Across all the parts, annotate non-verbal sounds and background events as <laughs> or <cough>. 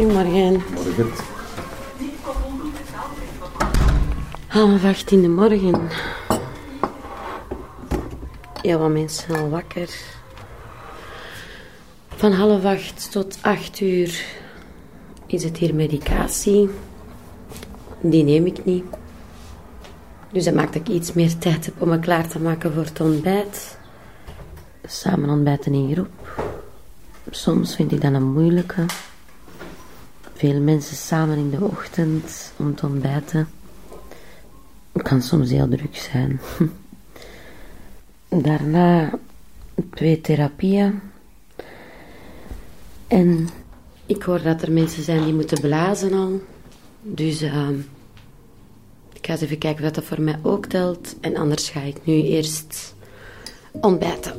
Goedemorgen. Morgen. Half acht in de morgen. Heel wat mensen al wakker. Van half acht tot acht uur is het hier medicatie. Die neem ik niet. Dus dat maakt dat ik iets meer tijd heb om me klaar te maken voor het ontbijt. Samen ontbijten in groep. Soms vind ik dat een moeilijke. Veel mensen samen in de ochtend om te ontbijten. Het kan soms heel druk zijn. <laughs> Daarna twee therapieën. En ik hoor dat er mensen zijn die moeten blazen al. Dus uh, ik ga eens even kijken of dat voor mij ook telt. En anders ga ik nu eerst ontbijten.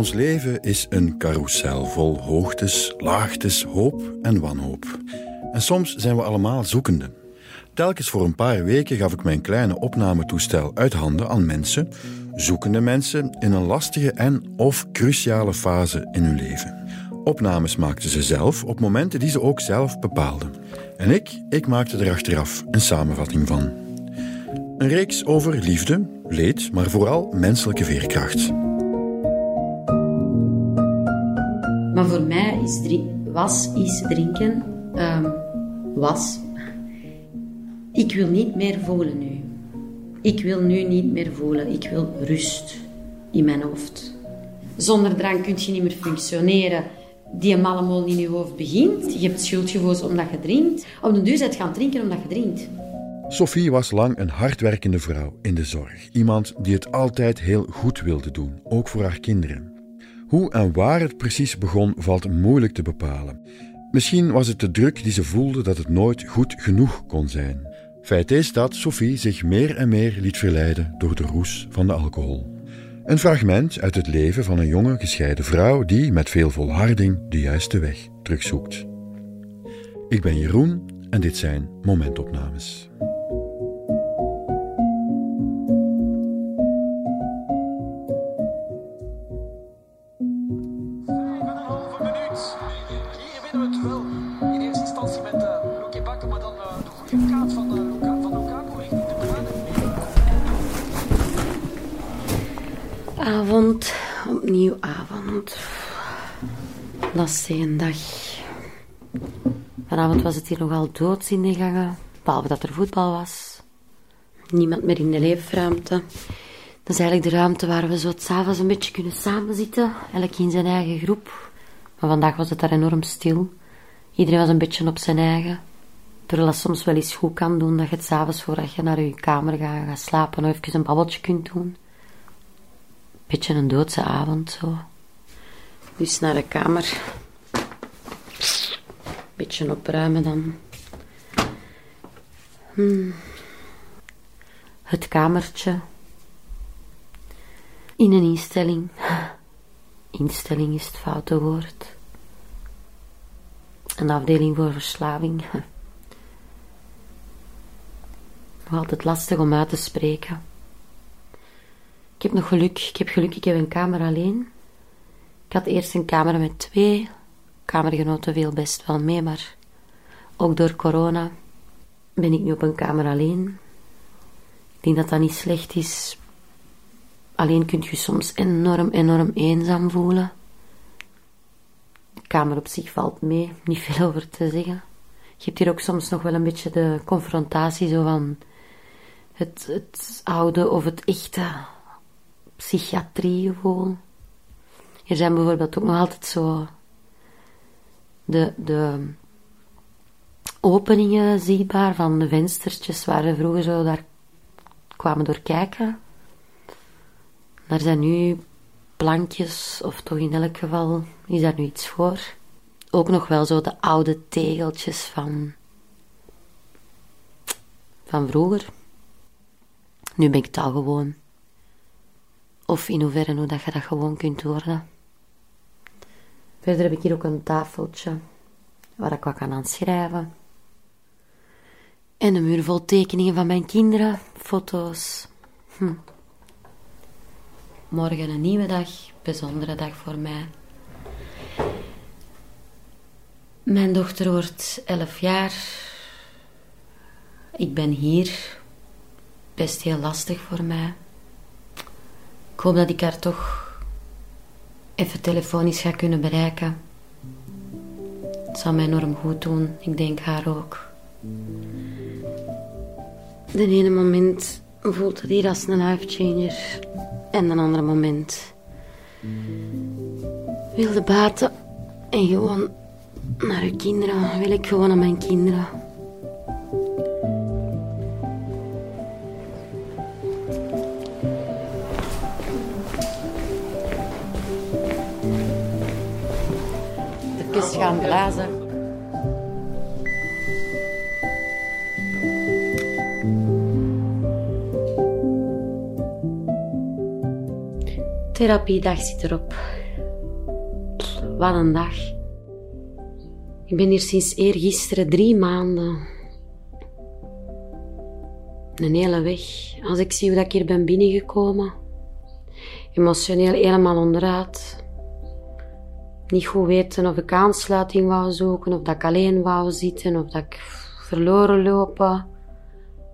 Ons leven is een carousel vol hoogtes, laagtes, hoop en wanhoop. En soms zijn we allemaal zoekende. Telkens voor een paar weken gaf ik mijn kleine opnametoestel uit handen aan mensen, zoekende mensen in een lastige en of cruciale fase in hun leven. Opnames maakten ze zelf op momenten die ze ook zelf bepaalden. En ik, ik maakte er achteraf een samenvatting van. Een reeks over liefde, leed, maar vooral menselijke veerkracht. Maar voor mij is was is drinken um, was. Ik wil niet meer voelen nu. Ik wil nu niet meer voelen. Ik wil rust in mijn hoofd. Zonder drank kun je niet meer functioneren. Die mallemol in je hoofd begint. Je hebt schuldgevoelens omdat je drinkt. Op de duur gaan drinken omdat je drinkt. Sophie was lang een hardwerkende vrouw in de zorg. Iemand die het altijd heel goed wilde doen, ook voor haar kinderen. Hoe en waar het precies begon valt moeilijk te bepalen. Misschien was het de druk die ze voelde dat het nooit goed genoeg kon zijn. Feit is dat Sophie zich meer en meer liet verleiden door de roes van de alcohol. Een fragment uit het leven van een jonge gescheiden vrouw die met veel volharding de juiste weg terugzoekt. Ik ben Jeroen en dit zijn momentopnames. Lastige dag. Vanavond was het hier nogal doods in de gangen, behalve dat er voetbal was. Niemand meer in de leefruimte. Dat is eigenlijk de ruimte waar we zo s'avonds een beetje kunnen samenzitten, elk in zijn eigen groep. Maar vandaag was het daar enorm stil. Iedereen was een beetje op zijn eigen. Terwijl dat soms wel eens goed kan doen dat je het s'avonds voordat je naar je kamer gaat, gaat slapen, nog even een babbeltje kunt doen. Beetje een doodse avond zo. Dus naar de kamer. Beetje opruimen dan. Hmm. Het kamertje. In een instelling. Instelling is het foute woord. Een afdeling voor verslaving. Nog altijd lastig om uit te spreken. Ik heb nog geluk. Ik heb geluk, ik heb een kamer alleen. Ik had eerst een kamer met twee. Kamergenoten veel best wel mee, maar ook door corona ben ik nu op een kamer alleen. Ik denk dat dat niet slecht is. Alleen kunt je soms enorm, enorm eenzaam voelen. De kamer op zich valt mee, niet veel over te zeggen. Je hebt hier ook soms nog wel een beetje de confrontatie zo van het, het oude of het echte psychiatriegevoel. Er zijn bijvoorbeeld ook nog altijd zo de, de openingen zichtbaar van de venstertjes waar we vroeger zo daar kwamen door kijken. Daar zijn nu plankjes, of toch in elk geval is daar nu iets voor. Ook nog wel zo de oude tegeltjes van, van vroeger. Nu ben ik het al gewoon. Of in hoeverre hoe dat je dat gewoon kunt worden. Verder heb ik hier ook een tafeltje waar ik wat kan aan schrijven. En een muur vol tekeningen van mijn kinderen, foto's. Hm. Morgen een nieuwe dag, bijzondere dag voor mij. Mijn dochter wordt elf jaar. Ik ben hier. Best heel lastig voor mij. Ik hoop dat ik haar toch even telefonisch ga kunnen bereiken. Het zal mij enorm goed doen. Ik denk haar ook. De ene moment voelt het hier als een life changer. En een andere moment wilde baten en gewoon naar uw kinderen. Wil ik gewoon aan mijn kinderen. Gaan blazen. Therapiedag zit erop. Wat een dag. Ik ben hier sinds eergisteren drie maanden. Een hele weg. Als ik zie hoe ik hier ben binnengekomen. Emotioneel helemaal onderuit. Niet goed weten of ik aansluiting wou zoeken, of dat ik alleen wou zitten, of dat ik verloren lopen.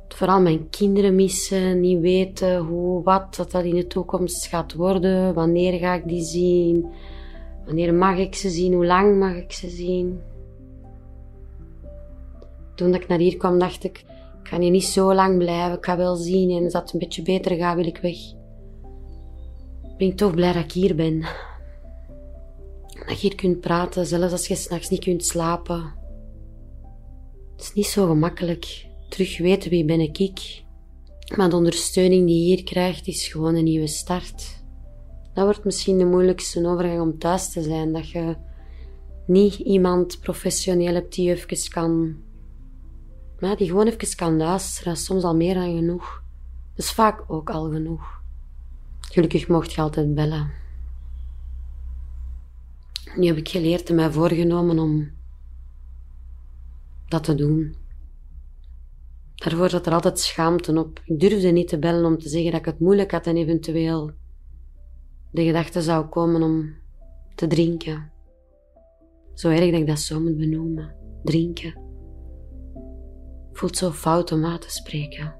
Vooral mijn kinderen missen, niet weten hoe, wat dat, dat in de toekomst gaat worden. Wanneer ga ik die zien? Wanneer mag ik ze zien? Hoe lang mag ik ze zien? Toen ik naar hier kwam, dacht ik, ik ga hier niet zo lang blijven. Ik ga wel zien en als dat een beetje beter gaat, wil ik weg. Ben ik toch blij dat ik hier ben. Dat je hier kunt praten, zelfs als je s'nachts niet kunt slapen. Het is niet zo gemakkelijk. Terug weten wie ben ik ik. Maar de ondersteuning die je hier krijgt, is gewoon een nieuwe start. Dat wordt misschien de moeilijkste overgang om thuis te zijn. Dat je niet iemand professioneel hebt die je even kan ja, die gewoon even kan luisteren, is soms al meer dan genoeg. Dus vaak ook al genoeg. Gelukkig mocht je altijd bellen. Nu heb ik geleerd en mij voorgenomen om dat te doen. Daarvoor zat er altijd schaamte op. Ik durfde niet te bellen om te zeggen dat ik het moeilijk had en eventueel de gedachte zou komen om te drinken. Zo erg dat ik dat zo moet benoemen. Drinken voelt zo fout om uit te spreken.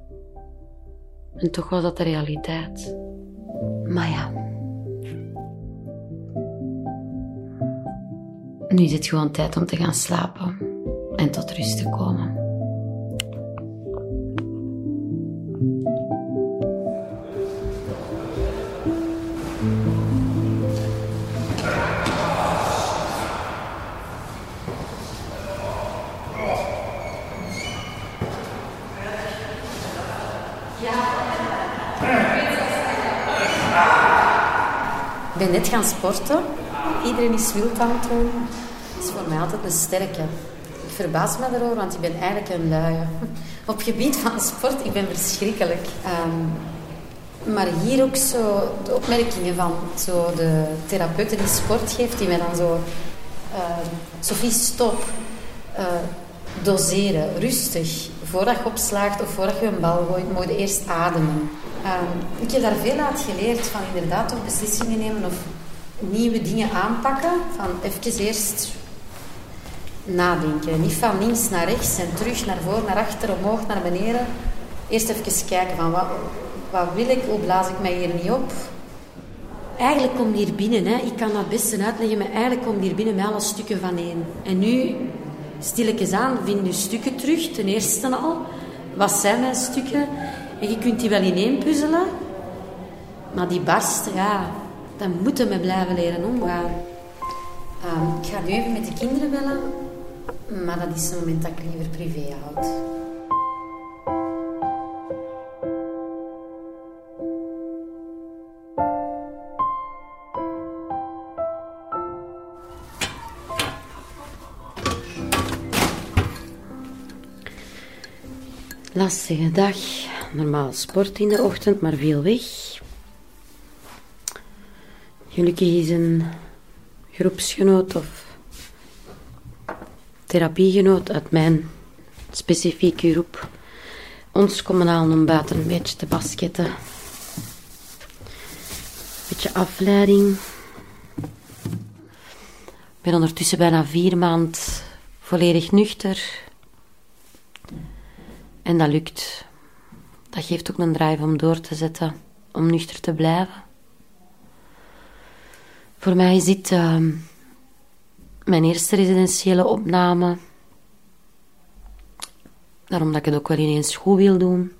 En toch was dat de realiteit. Maar ja. Nu is het gewoon tijd om te gaan slapen en tot rust te komen. Ik ben net gaan sporten. Iedereen is wild aan het doen. Dat is voor mij altijd een sterke. Ik verbaas me erover, want ik ben eigenlijk een luie. <laughs> Op gebied van sport, ik ben verschrikkelijk. Um, maar hier ook zo de opmerkingen van zo de therapeuten die sport geeft, die mij dan zo... Uh, Sophie, stop. Uh, doseren, rustig. Voordat je opslaagt of voordat je een bal gooit, moet je eerst ademen. Um, ik heb daar veel uit geleerd, van inderdaad toch beslissingen nemen of nieuwe dingen aanpakken. Van even eerst nadenken. Niet van links naar rechts en terug naar voren, naar achter, omhoog, naar beneden. Eerst even kijken van wat, wat wil ik, hoe blaas ik mij hier niet op. Eigenlijk komt hier binnen, hè. ik kan dat best uitleggen, maar eigenlijk komt hier binnen met alle stukken van één. En nu, stilletjes aan, vind je stukken terug, ten eerste al. Wat zijn mijn stukken? En je kunt die wel ineen puzzelen, maar die barst, ja, dan moeten we blijven leren omgaan. Um, ik ga nu even met de kinderen bellen, maar dat is een moment dat ik liever privé houd. Lastige dag. Normaal sport in de ochtend, maar veel weg. Gelukkig is een groepsgenoot of therapiegenoot uit mijn specifieke groep ons komen halen om buiten een beetje te basketten. Beetje afleiding. Ik ben ondertussen bijna vier maanden volledig nuchter. En dat lukt. Dat geeft ook een drive om door te zetten, om nuchter te blijven. Voor mij is dit uh, mijn eerste residentiële opname. Daarom dat ik het ook wel ineens goed wil doen.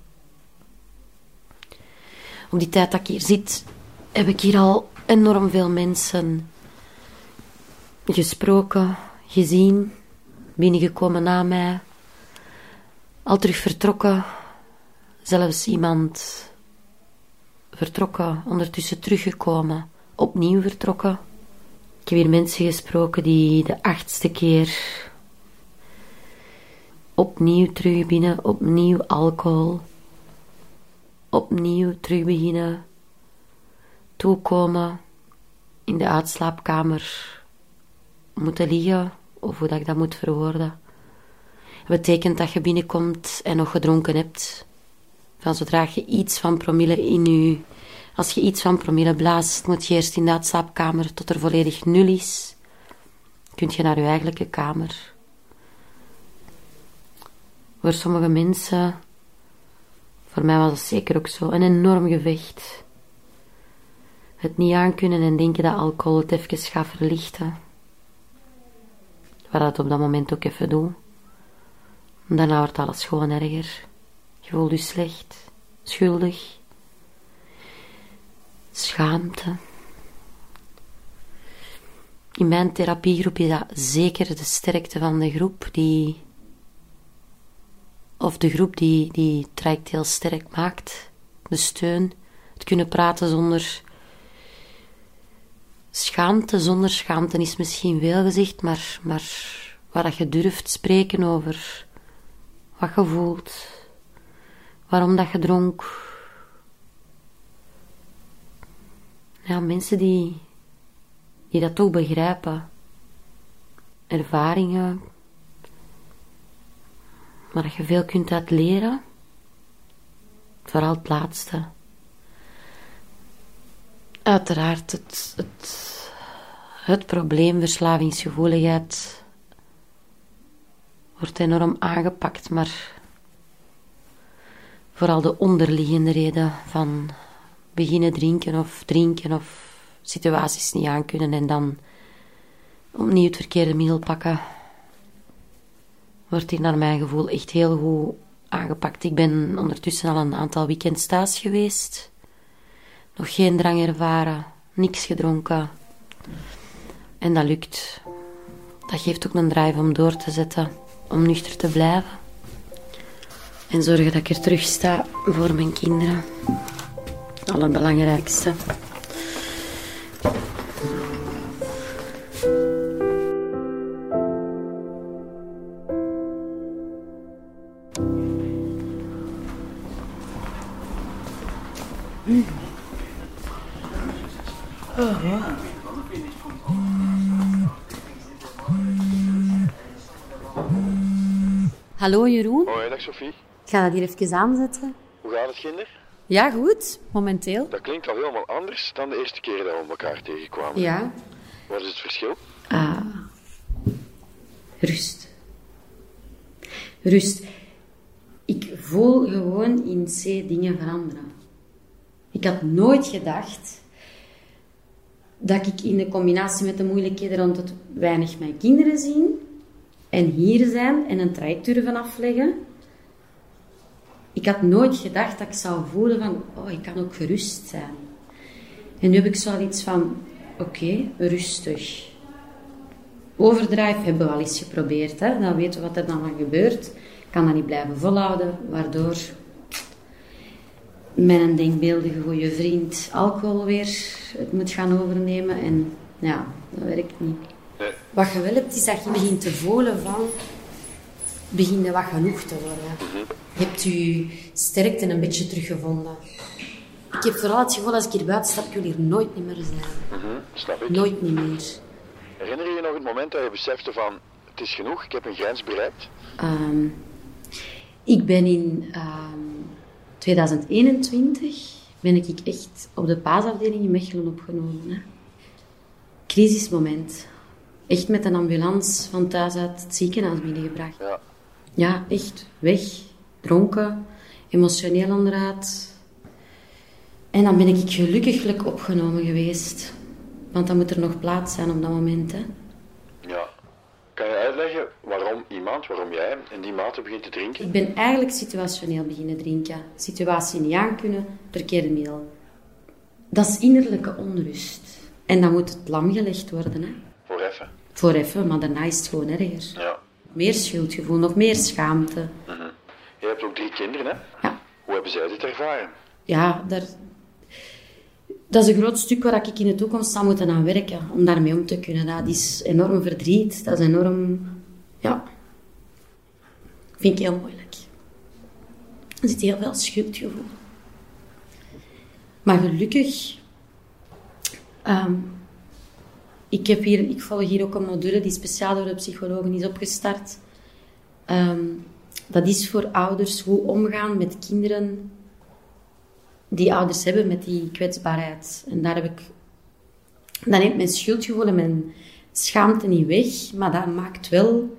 Op die tijd dat ik hier zit, heb ik hier al enorm veel mensen gesproken, gezien, binnengekomen na mij, al terug vertrokken. Zelfs iemand vertrokken, ondertussen teruggekomen, opnieuw vertrokken. Ik heb hier mensen gesproken die de achtste keer opnieuw terug binnen, opnieuw alcohol, opnieuw terug beginnen, toekomen, in de uitslaapkamer moeten liggen, of hoe dat ik dat moet verwoorden. Dat betekent dat je binnenkomt en nog gedronken hebt. Van zodra je iets van promille in je... Als je iets van promille blaast, moet je eerst in de uitslaapkamer tot er volledig nul is. Kunt je naar je eigenlijke kamer. Voor sommige mensen, voor mij was het zeker ook zo, een enorm gevecht. Het niet aankunnen en denken dat alcohol het even gaat verlichten. Wat dat op dat moment ook even doet. Daarna wordt alles gewoon erger. Je voelt je slecht, schuldig, schaamte. In mijn therapiegroep is dat zeker de sterkte van de groep die of de groep die, die traject heel sterk maakt. De steun, het kunnen praten zonder schaamte. Zonder schaamte is misschien veel gezegd, maar, maar waar dat je durft spreken over wat je voelt, waarom dat je dronk. Ja, mensen die, die dat toch begrijpen. Ervaringen, waar je veel kunt uit leren. Vooral het laatste. Uiteraard, het, het, het probleem verslavingsgevoeligheid wordt enorm aangepakt, maar vooral de onderliggende reden van beginnen drinken of drinken of situaties niet aankunnen en dan opnieuw het verkeerde middel pakken wordt hier naar mijn gevoel echt heel goed aangepakt. Ik ben ondertussen al een aantal weekends thuis geweest. Nog geen drang ervaren, niks gedronken. En dat lukt. Dat geeft ook een drive om door te zetten, om nuchter te blijven. En zorgen dat ik er terug sta voor mijn kinderen. Het allerbelangrijkste. Hallo Jeroen. Hoi, dag Sophie. Ik ga dat hier even aanzetten. Hoe gaat het, kinder? Ja, goed. Momenteel. Dat klinkt al helemaal anders dan de eerste keer dat we elkaar tegenkwamen. Ja. Wat is het verschil? Ah. Rust. Rust. Ik voel gewoon in C dingen veranderen. Ik had nooit gedacht dat ik in de combinatie met de moeilijkheden rond het weinig mijn kinderen zien en hier zijn en een traject durven afleggen. Ik had nooit gedacht dat ik zou voelen van, oh, ik kan ook gerust zijn. En nu heb ik zoiets van, oké, rustig. Overdrive hebben we al eens geprobeerd, hè? dan weten we wat er dan van gebeurt. Ik kan dat niet blijven volhouden, waardoor mijn denkbeeldige goede vriend alcohol weer het moet gaan overnemen. En ja, dat werkt niet. Wat je wel hebt, is dat je begint te voelen van... Begin je wat genoeg te worden. Je hebt je sterkte een beetje teruggevonden. Ik heb vooral het gevoel, als ik hier buiten stap, ik wil hier nooit meer zijn. Mhm, snap ik. Nooit niet meer. Herinner je je nog het moment dat je besefte van... Het is genoeg, ik heb een grens bereikt? Ehm, ik ben in ehm, 2021 ben ik echt op de paasafdeling in Mechelen opgenomen. Hè. Crisismoment. Echt met een ambulance van thuis uit het ziekenhuis binnengebracht. Ja. Ja, echt weg. Dronken, emotioneel onderuit. En dan ben ik gelukkiglijk opgenomen geweest. Want dan moet er nog plaats zijn op dat moment. Hè. ja. Kan je uitleggen waarom iemand, waarom jij in die mate begint te drinken? Ik ben eigenlijk situationeel beginnen drinken. Situatie niet aankunnen, verkeerde middel. Dat is innerlijke onrust. En dan moet het lam gelegd worden. Hè. Voor even. Voor even, maar daarna is het gewoon erger. Ja. Meer schuldgevoel, nog meer schaamte. Je hebt ook drie kinderen, hè? Ja, Hoe hebben zij dit ervaren? ja daar, dat is een groot stuk waar ik in de toekomst zal moeten aan werken. Om daarmee om te kunnen. Dat is enorm verdriet. Dat is enorm... Ja. Vind ik heel moeilijk. Er zit heel veel schuldgevoel. Maar gelukkig... ehm, ik, heb hier, ik volg hier ook een module die speciaal door de psychologen is opgestart. Ehm, dat is voor ouders hoe omgaan met kinderen die ouders hebben met die kwetsbaarheid. En daar heb ik... Dat neemt mijn schuldgevoel en mijn schaamte niet weg, maar dat maakt wel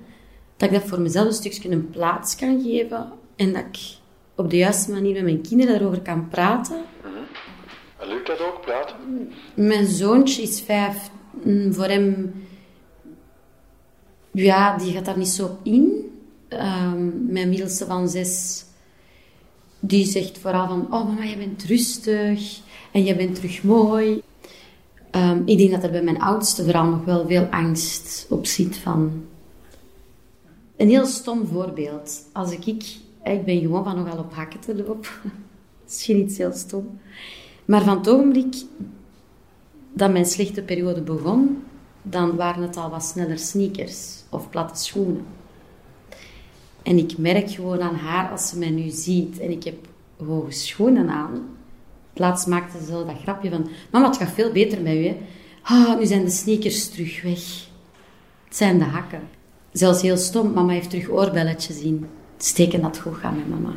dat ik dat voor mezelf een stukje een plaats kan geven en dat ik op de juiste manier met mijn kinderen daarover kan praten. En lukt dat ook, praten? Mijn zoontje is vijf. Mm, Voor hem... Ja, die gaat daar niet zo op in. Ehm, mijn middelste van zes... Die zegt vooral van... Oh, mama, je bent rustig. En je bent terug mooi. Ehm, ik denk dat er bij mijn oudste vooral nog wel veel angst op zit van... Een heel stom voorbeeld. Als ik... Ik, ik ben gewoon van nogal op hakken te lopen. <laughs> Misschien iets heel stom. Maar van het ogenblik dat mijn slechte periode begon, dan waren het al wat sneller sneakers of platte schoenen. En ik merk gewoon aan haar als ze mij nu ziet en ik heb hoge schoenen aan. Laatst maakte ze zo dat grapje van: Mama, het gaat veel beter met u. Hè? Ah, nu zijn de sneakers terug weg. Het zijn de hakken. Zelfs heel stom, mama heeft terug oorbelletjes in. Het is teken dat goed gaat met mama.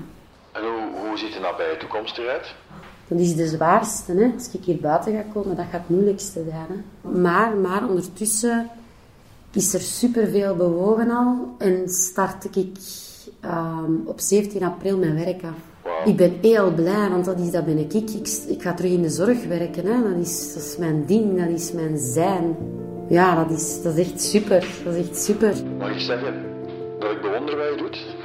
En hoe, hoe ziet de nabije toekomst eruit? Dat is de zwaarste. Hè? Als ik hier buiten ga komen, dat gaat het moeilijkste zijn. Hè? Maar, maar ondertussen is er superveel bewogen al. En start ik ehm, op 17 april mijn werk af. Ik ben heel blij, want dat, is, dat ben ik. ik. Ik, ik ga terug in de zorg werken. Hè? Dat, is, dat is mijn ding, dat is mijn zijn. Ja, dat is, dat is echt super. Dat is echt super. Mag ik zeggen dat ik bewonder wat je doet?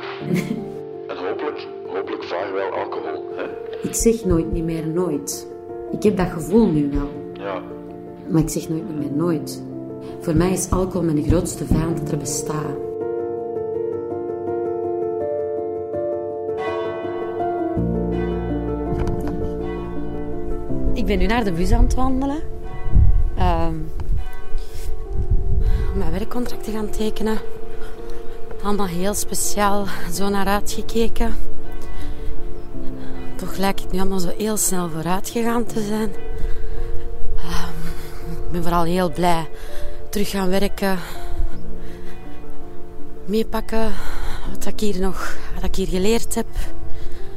<laughs> en hopelijk, hopelijk vaarwel alcohol, hè? Ik zeg nooit niet meer nooit. Ik heb dat gevoel nu wel. Ja. Maar ik zeg nooit meer nooit. Voor mij is alcohol mijn grootste vijand dat bestaat. Ik ben nu naar de bus aan het wandelen. Ehm, om mijn werkcontract te gaan tekenen. Allemaal heel speciaal zo naar uitgekeken. Toch lijkt het nu allemaal zo heel snel vooruit gegaan te zijn. Ik ben vooral heel blij. Terug gaan werken. Meepakken wat ik hier nog wat ik hier geleerd heb.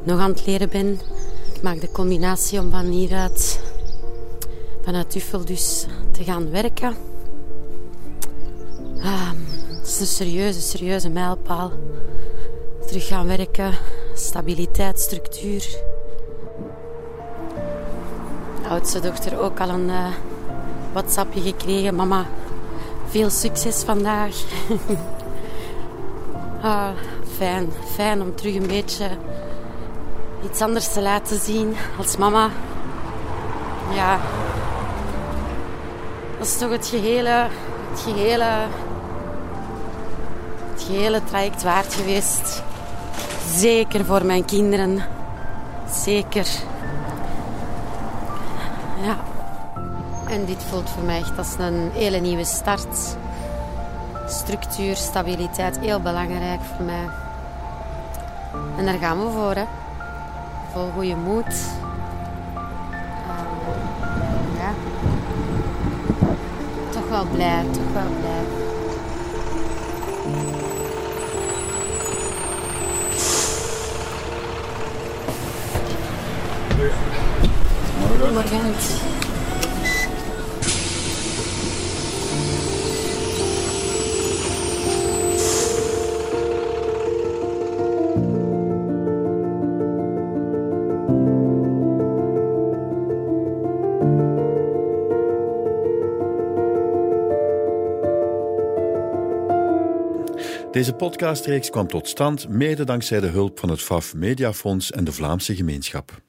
Nog aan het leren ben. Ik maak de combinatie om van hieruit, vanuit Uffel dus, te gaan werken. Ah, het is een serieuze, serieuze mijlpaal. Terug gaan werken. Stabiliteit, structuur. Oudste dochter ook al een... eh, WhatsAppje gekregen. Mama, veel succes vandaag. <laughs> ah, fijn. Fijn om terug een beetje iets anders te laten zien als mama. Ja. Dat is toch het gehele, het gehele, het gehele traject waard geweest. Zeker voor mijn kinderen. Zeker. En dit voelt voor mij echt als een hele nieuwe start. Structuur, stabiliteit, heel belangrijk voor mij. En daar gaan we voor, hè. Vol goede moed. Ehm, ja. Toch wel blij, toch wel blij. Goedemorgen. Deze podcastreeks kwam tot stand mede dankzij de hulp van het FAF Mediafonds en de Vlaamse gemeenschap.